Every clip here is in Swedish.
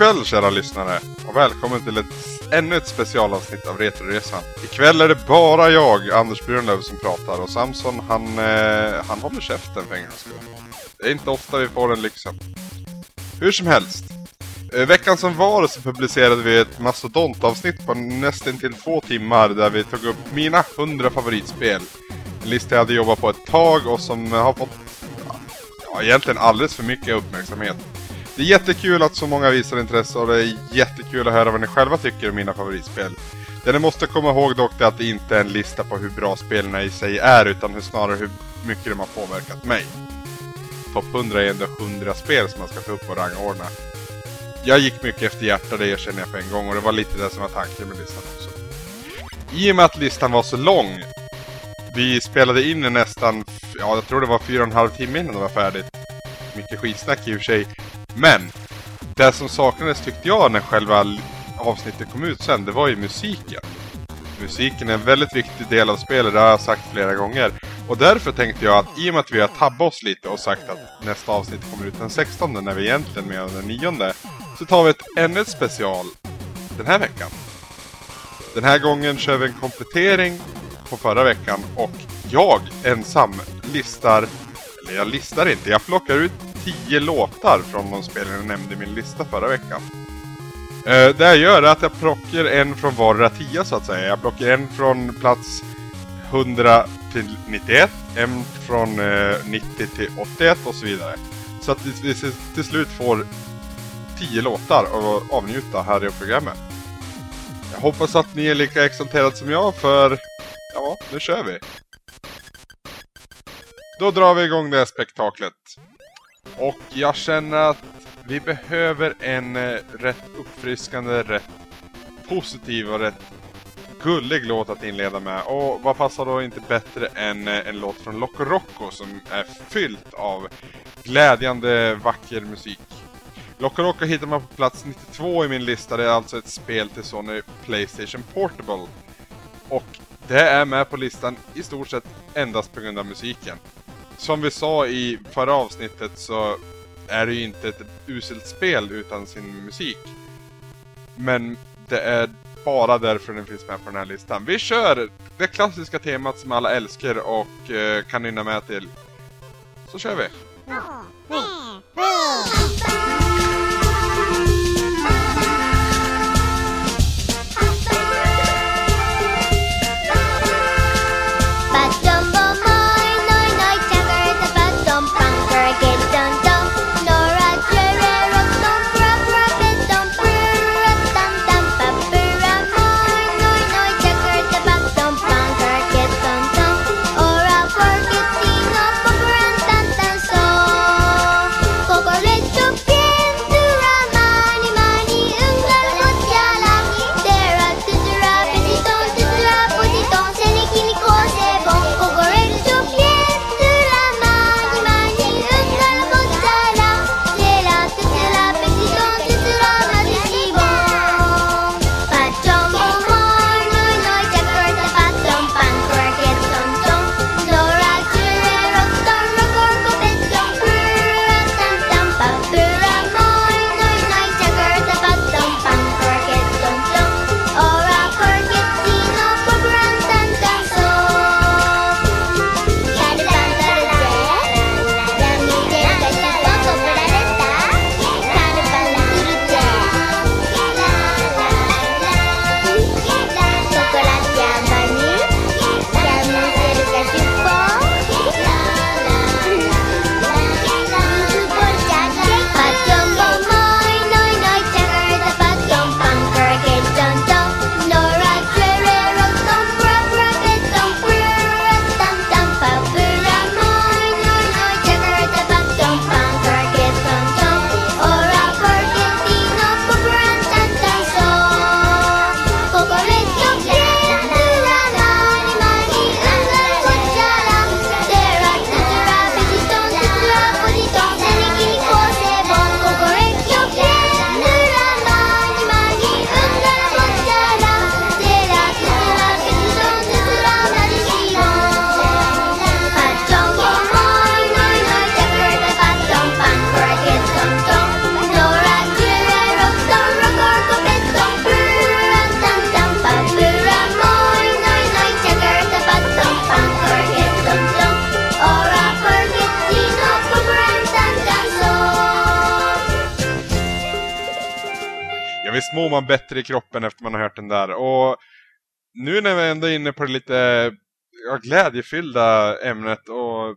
Kväll kära lyssnare och välkommen till ett, ännu ett specialavsnitt av Retroresan. Ikväll är det bara jag, Anders Björnlöv, som pratar och Samson han, eh, han håller käften för en gångs skull. Det är inte ofta vi får den lyxen. Hur som helst. Eh, veckan som var så publicerade vi ett mastodontavsnitt på nästan till två timmar där vi tog upp mina 100 favoritspel. En lista jag hade jobbat på ett tag och som har fått ja, egentligen alldeles för mycket uppmärksamhet. Det är jättekul att så många visar intresse och det är jättekul att höra vad ni själva tycker om mina favoritspel. Det ni måste komma ihåg dock är att det inte är en lista på hur bra spelen i sig är utan hur snarare hur mycket de har påverkat mig. Topp 100 är ändå 100 spel som man ska ta upp och rangordna. Jag gick mycket efter hjärta, det erkänner jag på en gång och det var lite det som var tanken med listan också. I och med att listan var så lång vi spelade in den nästan, ja jag tror det var fyra och en halv timme innan det var färdigt. Mycket skitsnack i och för sig. Men! Det som saknades tyckte jag när själva avsnittet kom ut sen, det var ju musiken. Musiken är en väldigt viktig del av spelet, det har jag sagt flera gånger. Och därför tänkte jag att i och med att vi har tabbat oss lite och sagt att nästa avsnitt kommer ut den 16 när vi egentligen med den 9 så tar vi ett ännu ett special den här veckan. Den här gången kör vi en komplettering på förra veckan och jag ensam listar, eller jag listar inte, jag plockar ut tio låtar från de spelen jag nämnde i min lista förra veckan. Eh, det jag gör är att jag plockar en från vardera tia så att säga. Jag plockar en från plats 100 till 91, en från eh, 90 till 81 och så vidare. Så att vi till slut får 10 låtar att avnjuta här i programmet. Jag hoppas att ni är lika exalterade som jag för Ja, nu kör vi. Då drar vi igång det här spektaklet. Och jag känner att vi behöver en eh, rätt uppfriskande, rätt positiv och rätt gullig låt att inleda med. Och vad passar då inte bättre än eh, en låt från Loco Rocco som är fyllt av glädjande vacker musik. Loco Rocco hittar man på plats 92 i min lista. Det är alltså ett spel till Sony Playstation Portable. Och det är med på listan i stort sett endast på grund av musiken. Som vi sa i förra avsnittet så är det ju inte ett uselt spel utan sin musik. Men det är bara därför den finns med på den här listan. Vi kör det klassiska temat som alla älskar och eh, kan nynna med till. Så kör vi! Ja, visst mår man bättre i kroppen efter man har hört den där. Och nu när vi ändå är inne på det lite ja, glädjefyllda ämnet och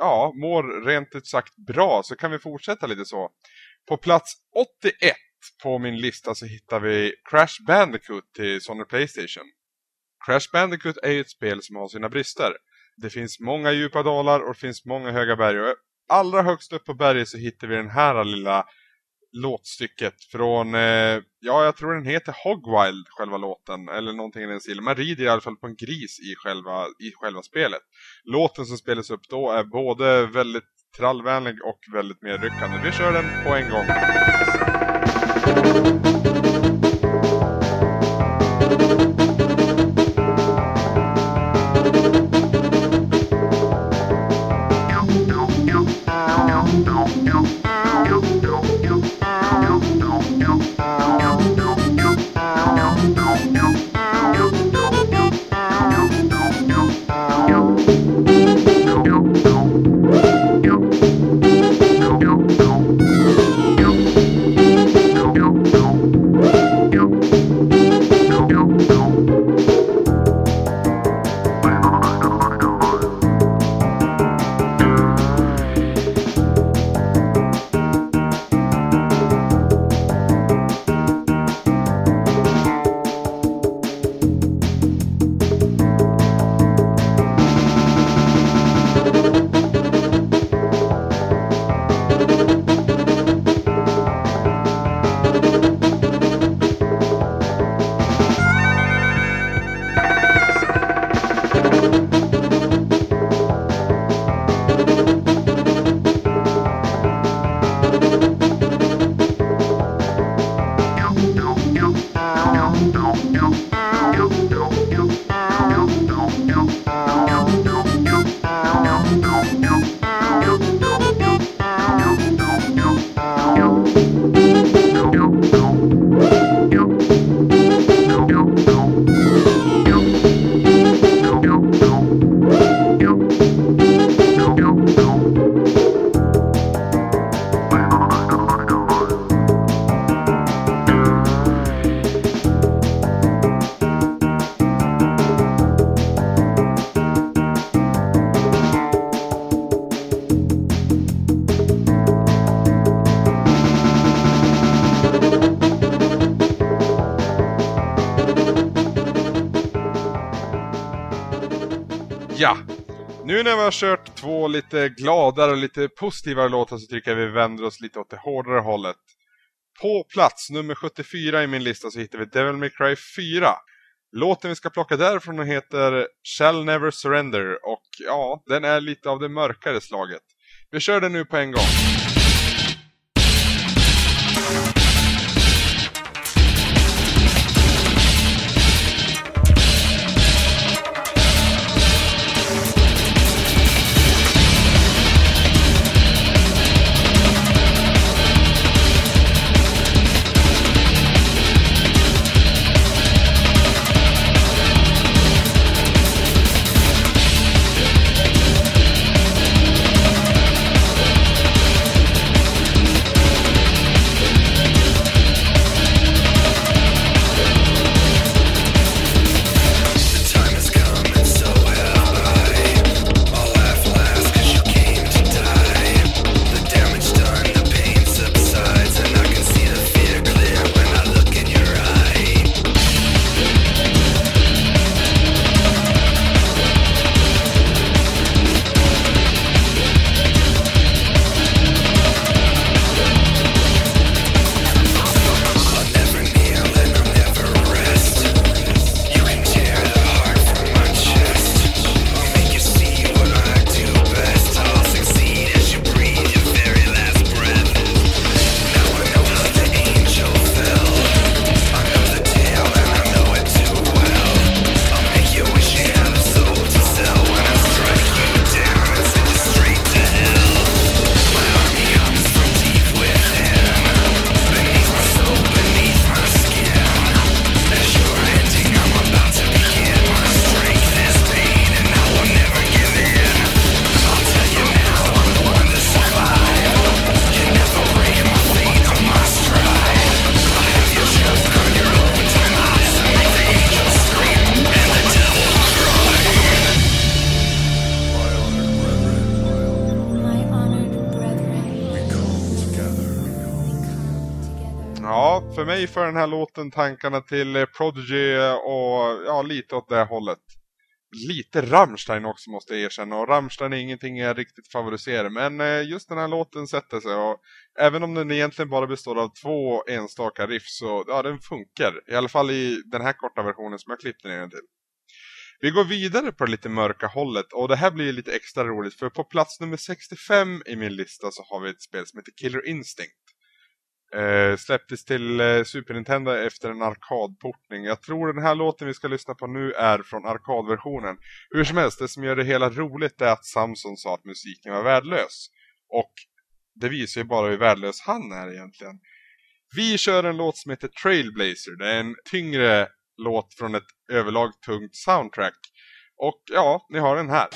ja, mår rent ut sagt bra så kan vi fortsätta lite så. På plats 81 på min lista så hittar vi Crash Bandicoot till Sony Playstation. Crash Bandicoot är ju ett spel som har sina brister. Det finns många djupa dalar och det finns många höga berg. Och allra högst upp på berget så hittar vi den här lilla låtstycket från, eh, ja jag tror den heter Hogwild, själva låten, eller någonting i den stilen. Man rider i alla fall på en gris i själva, i själva spelet. Låten som spelas upp då är både väldigt trallvänlig och väldigt medryckande. Vi kör den på en gång. Har kört två lite gladare och lite positivare låtar så tycker jag vi vänder oss lite åt det hårdare hållet. På plats nummer 74 i min lista så hittar vi Devil May Cry 4. Låten vi ska plocka därifrån heter Shall Never Surrender och ja, den är lite av det mörkare slaget. Vi kör den nu på en gång. För mig för den här låten tankarna till eh, Prodigy eh, och ja, lite åt det hållet. Lite Rammstein också måste jag erkänna och Rammstein är ingenting jag riktigt favoriserar men eh, just den här låten sätter sig och även om den egentligen bara består av två enstaka riff så ja, den funkar. I alla fall i den här korta versionen som jag klippte ner den till. Vi går vidare på det lite mörka hållet och det här blir lite extra roligt för på plats nummer 65 i min lista så har vi ett spel som heter Killer Instinct. Eh, släpptes till eh, Super Nintendo efter en arkadportning. Jag tror den här låten vi ska lyssna på nu är från arkadversionen. Hur som helst, det som gör det hela roligt är att Samson sa att musiken var värdelös. Och det visar ju bara hur värdelös han är egentligen. Vi kör en låt som heter Trailblazer. Det är en tyngre låt från ett överlag tungt soundtrack. Och ja, ni har den här.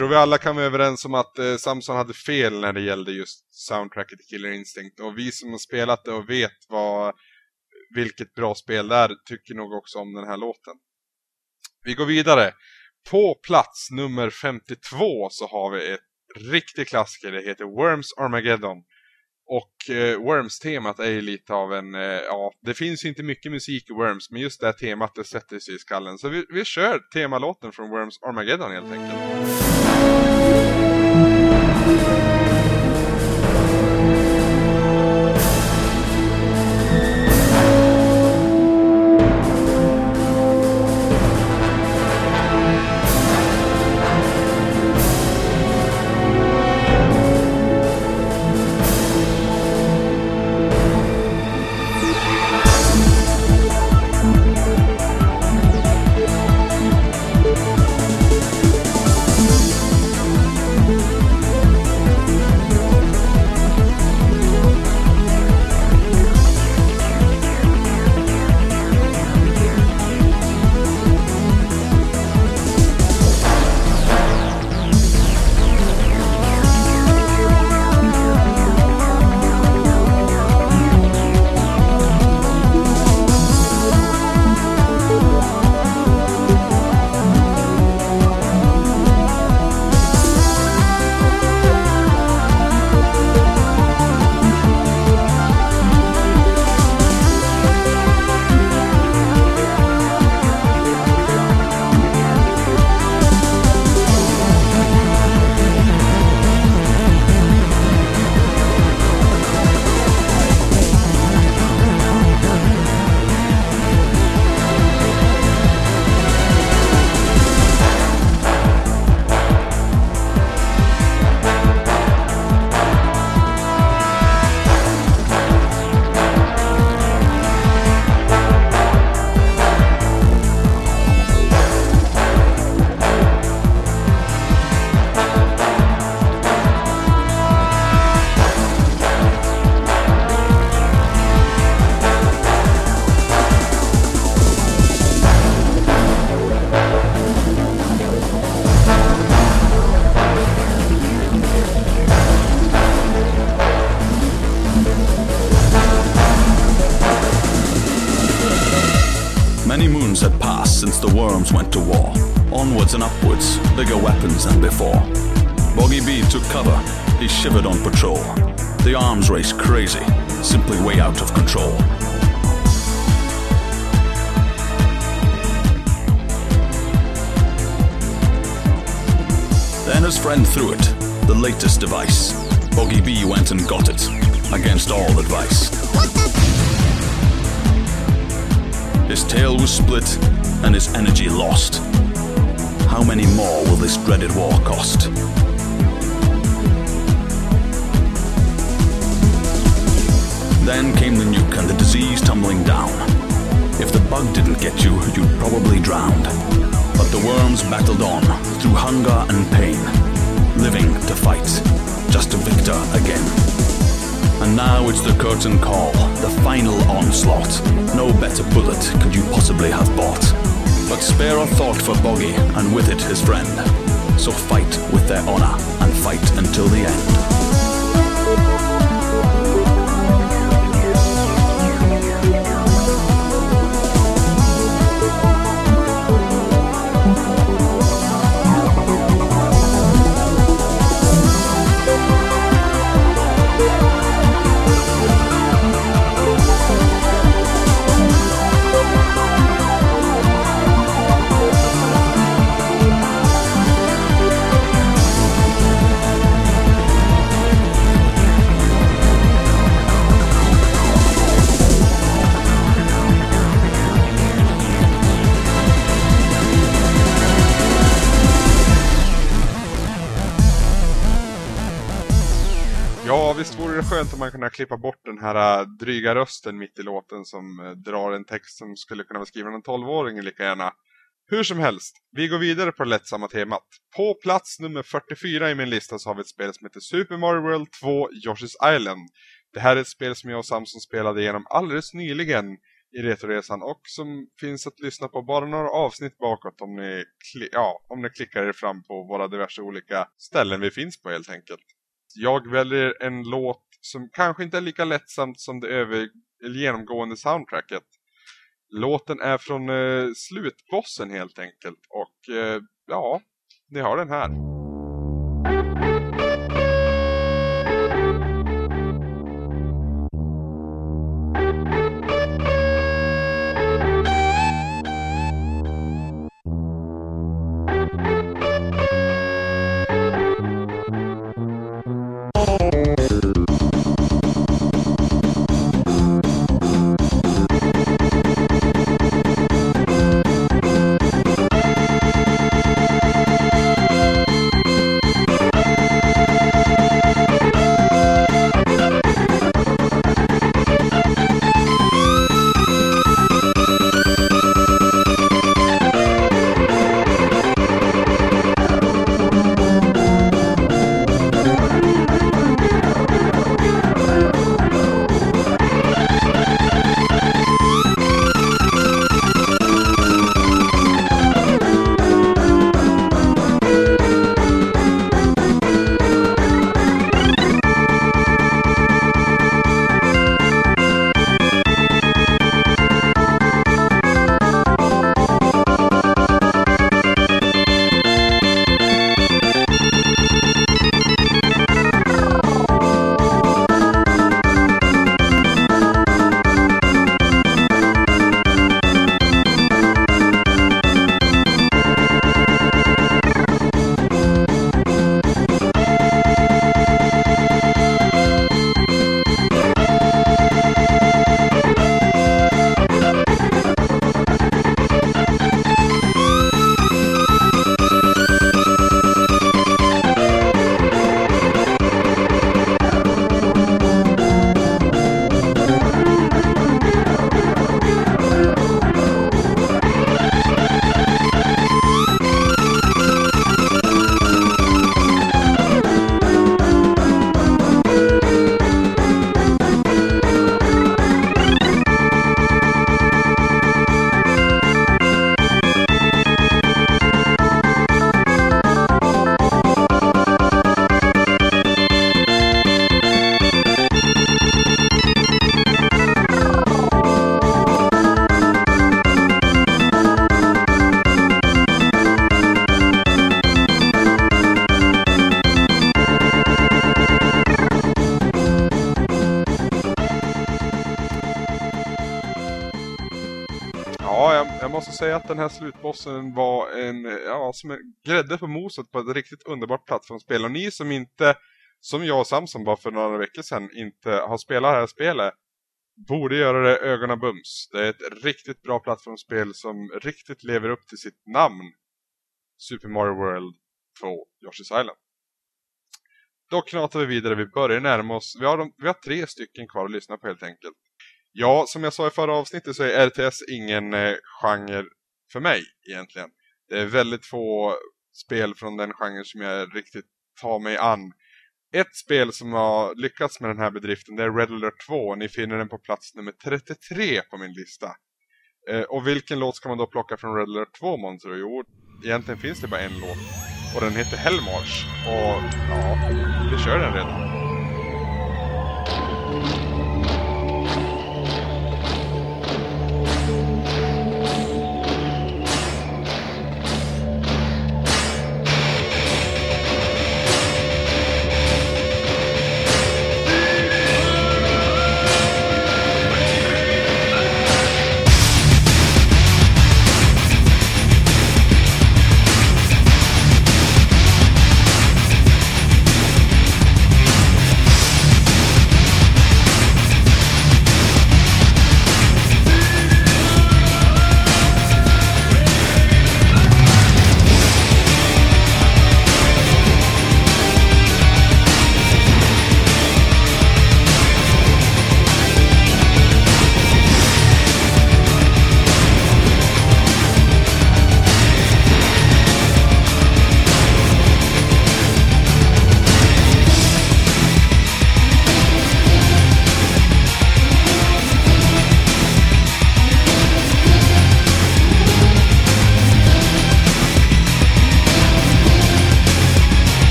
Tror vi alla kan vara överens om att eh, Samson hade fel när det gällde just soundtracket till Killer Instinct. Och vi som har spelat det och vet vad, vilket bra spel det är tycker nog också om den här låten. Vi går vidare. På plats nummer 52 så har vi ett riktig klassiker. Det heter Worms Armageddon. Och eh, Worms-temat är ju lite av en, eh, ja, det finns ju inte mycket musik i Worms, men just det här temat det sätter sig i skallen. Så vi, vi kör temalåten från Worms Armageddon helt enkelt. Since the worms went to war. Onwards and upwards, bigger weapons than before. Boggy B took cover, he shivered on patrol. The arms race crazy, simply way out of control. Then his friend threw it, the latest device. Boggy B went and got it, against all advice. His tail was split and his energy lost. How many more will this dreaded war cost? Then came the nuke and the disease tumbling down. If the bug didn't get you, you'd probably drowned. But the worms battled on through hunger and pain, living to fight, just a victor again. And now it's the curtain call, the final onslaught. No better bullet could you possibly have bought. But spare a thought for Boggy and with it his friend. So fight with their honor and fight until the end. Skönt om man kunde klippa bort den här äh, dryga rösten mitt i låten som äh, drar en text som skulle kunna vara skriven av en 12-åring lika gärna. Hur som helst, vi går vidare på det lättsamma temat. På plats nummer 44 i min lista så har vi ett spel som heter Super Mario World 2 Yoshi's Island. Det här är ett spel som jag och Samson spelade igenom alldeles nyligen i Retoresan och som finns att lyssna på bara några avsnitt bakåt om ni, kli- ja, om ni klickar er fram på våra diverse olika ställen vi finns på helt enkelt. Jag väljer en låt som kanske inte är lika lättsamt som det över, genomgående soundtracket. Låten är från eh, slutbossen helt enkelt och eh, ja, ni har den här. Säga att den här slutbossen var en, ja, som en grädde på moset på ett riktigt underbart plattformsspel. Och ni som inte, som jag och Samson bara för några veckor sedan, inte har spelat det här spelet, borde göra det ögonen bums. Det är ett riktigt bra plattformsspel som riktigt lever upp till sitt namn. Super Mario World 2 Yoshi's Island. Då knatar vi vidare, vi börjar närma oss, vi har, vi har tre stycken kvar att lyssna på helt enkelt. Ja, som jag sa i förra avsnittet så är RTS ingen eh, genre för mig egentligen. Det är väldigt få spel från den genren som jag riktigt tar mig an. Ett spel som har lyckats med den här bedriften det är Red Alert 2. Ni finner den på plats nummer 33 på min lista. Eh, och vilken låt ska man då plocka från Red Alert 2, Monster? Jo, egentligen finns det bara en låt. Och den heter Hellmarsch Och ja, vi kör den redan.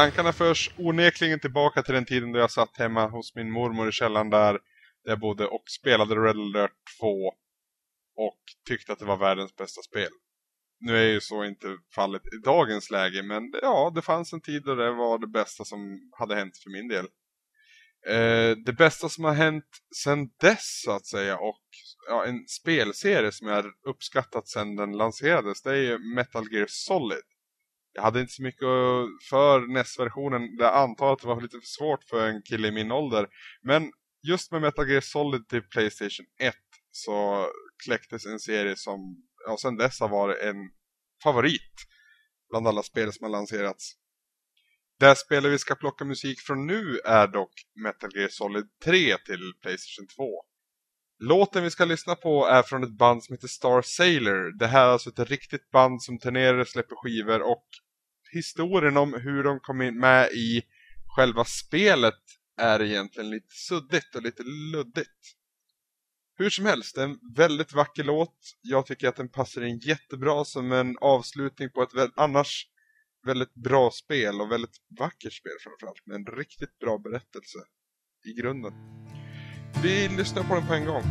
Tankarna förs onekligen tillbaka till den tiden då jag satt hemma hos min mormor i källaren där, där jag bodde och spelade Red Alert 2 och tyckte att det var världens bästa spel. Nu är ju så inte fallet i dagens läge, men ja, det fanns en tid då det var det bästa som hade hänt för min del. Eh, det bästa som har hänt sedan dess så att säga och ja, en spelserie som jag har uppskattat sedan den lanserades det är ju Metal Gear Solid. Jag hade inte så mycket för NES-versionen. Jag antar att det var lite för svårt för en kille i min ålder. Men just med Metal Gear Solid till Playstation 1 så kläcktes en serie som ja, sen dess har varit en favorit bland alla spel som har lanserats. Det spel vi ska plocka musik från nu är dock Metal Gear Solid 3 till Playstation 2. Låten vi ska lyssna på är från ett band som heter Star Sailor. Det här är alltså ett riktigt band som turnerar och släpper skivor och historien om hur de kom in med i själva spelet är egentligen lite suddigt och lite luddigt. Hur som helst, det är en väldigt vacker låt. Jag tycker att den passar in jättebra som en avslutning på ett annars väldigt bra spel och väldigt vackert spel framförallt. Med en riktigt bra berättelse i grunden. Vi lyssnar på den på en gång.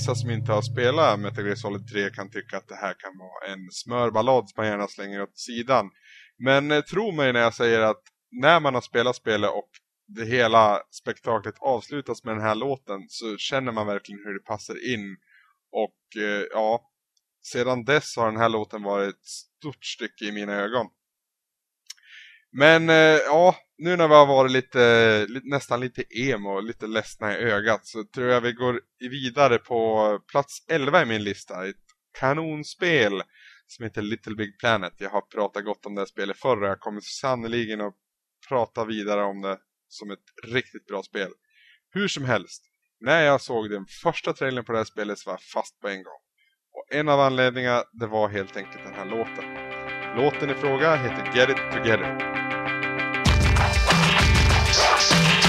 Vissa som inte har spelat Metal Gear Solid 3 kan tycka att det här kan vara en smörballad som man gärna slänger åt sidan. Men eh, tro mig när jag säger att när man har spelat spelet och det hela spektaklet avslutas med den här låten så känner man verkligen hur det passar in. Och eh, ja, sedan dess har den här låten varit ett stort stycke i mina ögon. Men eh, ja, nu när vi har varit lite, nästan lite emo och lite ledsna i ögat så tror jag vi går vidare på plats 11 i min lista. Ett kanonspel som heter Little Big Planet. Jag har pratat gott om det här spelet förr och jag kommer sannoliken att prata vidare om det som ett riktigt bra spel. Hur som helst, när jag såg den första trailern på det här spelet så var jag fast på en gång. Och en av anledningarna, det var helt enkelt den här låten. Låten i fråga heter Get It Together. Ja,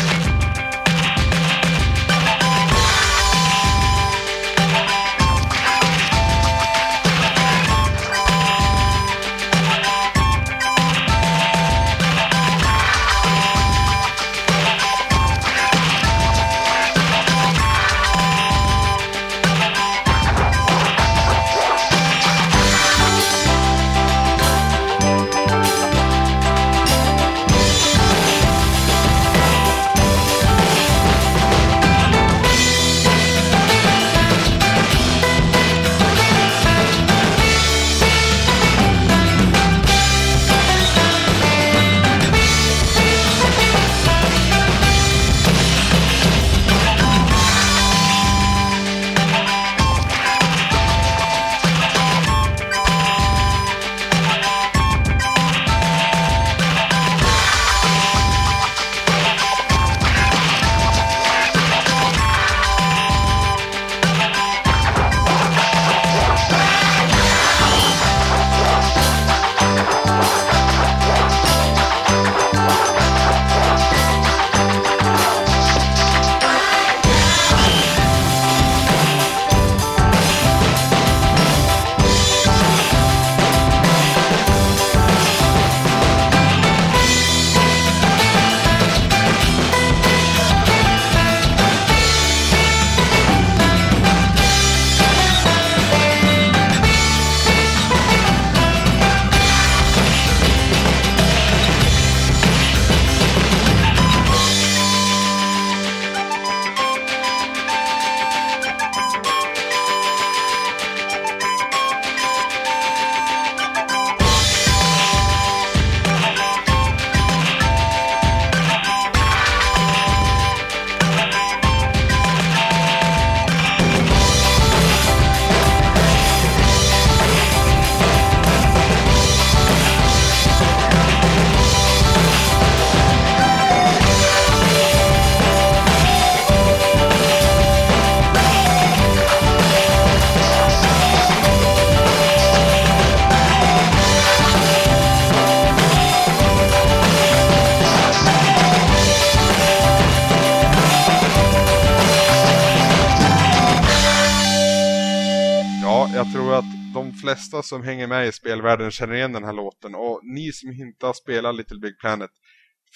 flesta som hänger med i spelvärlden känner igen den här låten. Och ni som inte har spelat Little Big Planet,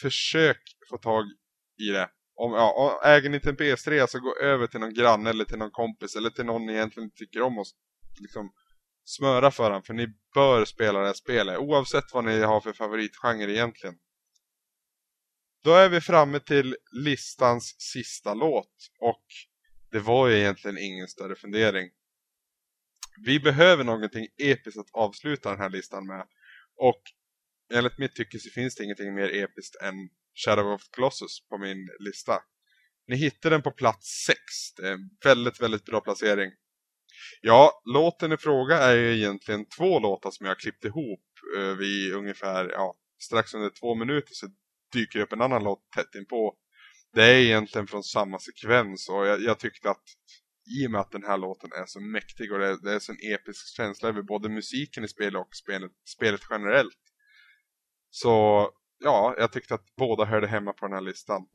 försök få tag i det. Om, ja, och äger ni inte en PS3 så alltså gå över till någon granne eller till någon kompis eller till någon ni egentligen tycker om och liksom smöra för den. För ni bör spela det här spelet oavsett vad ni har för favoritgenre egentligen. Då är vi framme till listans sista låt och det var ju egentligen ingen större fundering. Vi behöver någonting episkt att avsluta den här listan med. Och enligt mitt tycke så finns det ingenting mer episkt än Shadow of the Colossus på min lista. Ni hittar den på plats 6. Det är en väldigt, väldigt bra placering. Ja, låten i fråga är ju egentligen två låtar som jag har klippt ihop Vi vid ungefär, ja, strax under två minuter så dyker upp en annan låt tätt inpå. Det är egentligen från samma sekvens och jag, jag tyckte att i och med att den här låten är så mäktig och det är, det är så en episk känsla över både musiken i spelet och spelet, spelet generellt. Så ja, jag tyckte att båda hörde hemma på den här listan.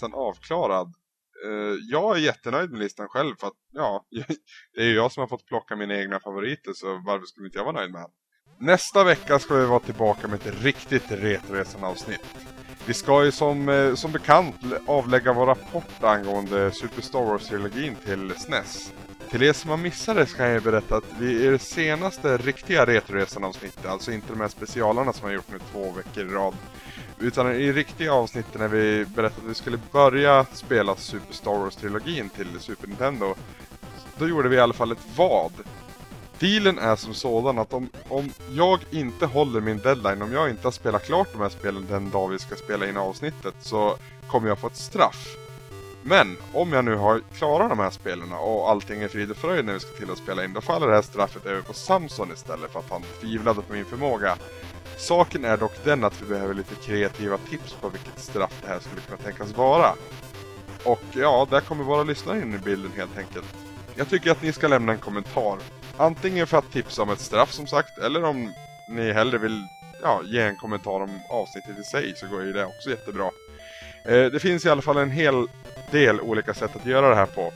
Listan avklarad. Eh, jag är jättenöjd med listan själv för att ja, det är ju jag som har fått plocka mina egna favoriter så varför skulle inte jag vara nöjd med den? Nästa vecka ska vi vara tillbaka med ett riktigt Retroresan-avsnitt. Vi ska ju som, eh, som bekant avlägga vår rapport angående Super Star Wars-trilogin till SNES. Till er som har missat det ska jag berätta att vi i det senaste riktiga Retroresan-avsnittet, alltså inte de här specialarna som jag gjort nu två veckor i rad. Utan i riktiga avsnitt när vi berättade att vi skulle börja spela Super Star Wars-trilogin till Super Nintendo. Då gjorde vi i alla fall ett vad. Dealen är som sådan att om, om jag inte håller min deadline, om jag inte har spelat klart de här spelen den dag vi ska spela in avsnittet så kommer jag få ett straff. Men om jag nu har klarat de här spelen och allting är frid och fröjd när vi ska till att spela in, då faller det här straffet över på Samson istället för att han tvivlade på min förmåga. Saken är dock den att vi behöver lite kreativa tips på vilket straff det här skulle kunna tänkas vara. Och ja, där kommer våra lyssnare in i bilden helt enkelt. Jag tycker att ni ska lämna en kommentar. Antingen för att tipsa om ett straff som sagt, eller om ni hellre vill ja, ge en kommentar om avsnittet i sig så går ju det också jättebra. Eh, det finns i alla fall en hel del olika sätt att göra det här på.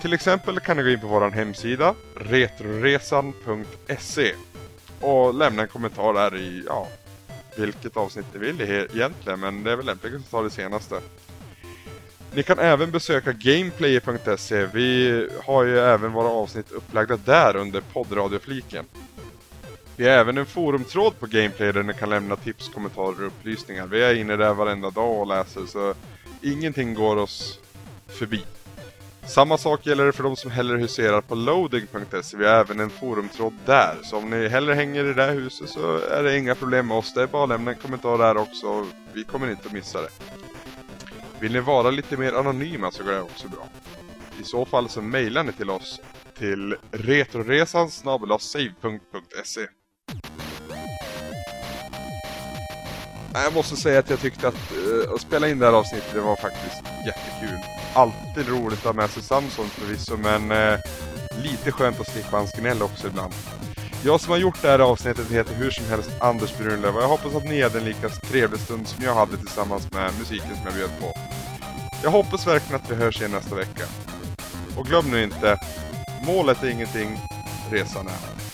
Till exempel kan ni gå in på vår hemsida retroresan.se och lämna en kommentar där i ja, vilket avsnitt ni vill egentligen men det är väl lämpligt att ta det senaste. Ni kan även besöka gameplayer.se. Vi har ju även våra avsnitt upplagda där under poddradiofliken. Vi har även en forumtråd på Gameplayer där ni kan lämna tips, kommentarer och upplysningar. Vi är inne där varenda dag och läser så ingenting går oss förbi. Samma sak gäller för de som hellre huserar på loading.se. Vi har även en forumtråd där. Så om ni hellre hänger i det där huset så är det inga problem med oss. Det är bara att lämna en kommentar där också. Vi kommer inte att missa det. Vill ni vara lite mer anonyma så går det också bra. I så fall så mejlar ni till oss till retroresan save.se Jag måste säga att jag tyckte att uh, att spela in det här avsnittet det var faktiskt jättekul. Alltid roligt att ha med sig Samson förvisso men eh, lite skönt att slippa hans gnäll också ibland. Jag som har gjort det här avsnittet heter hur som helst Anders Brunlöv och jag hoppas att ni hade en lika trevlig stund som jag hade tillsammans med musiken som jag bjöd på. Jag hoppas verkligen att vi hörs igen nästa vecka. Och glöm nu inte, målet är ingenting, resan är.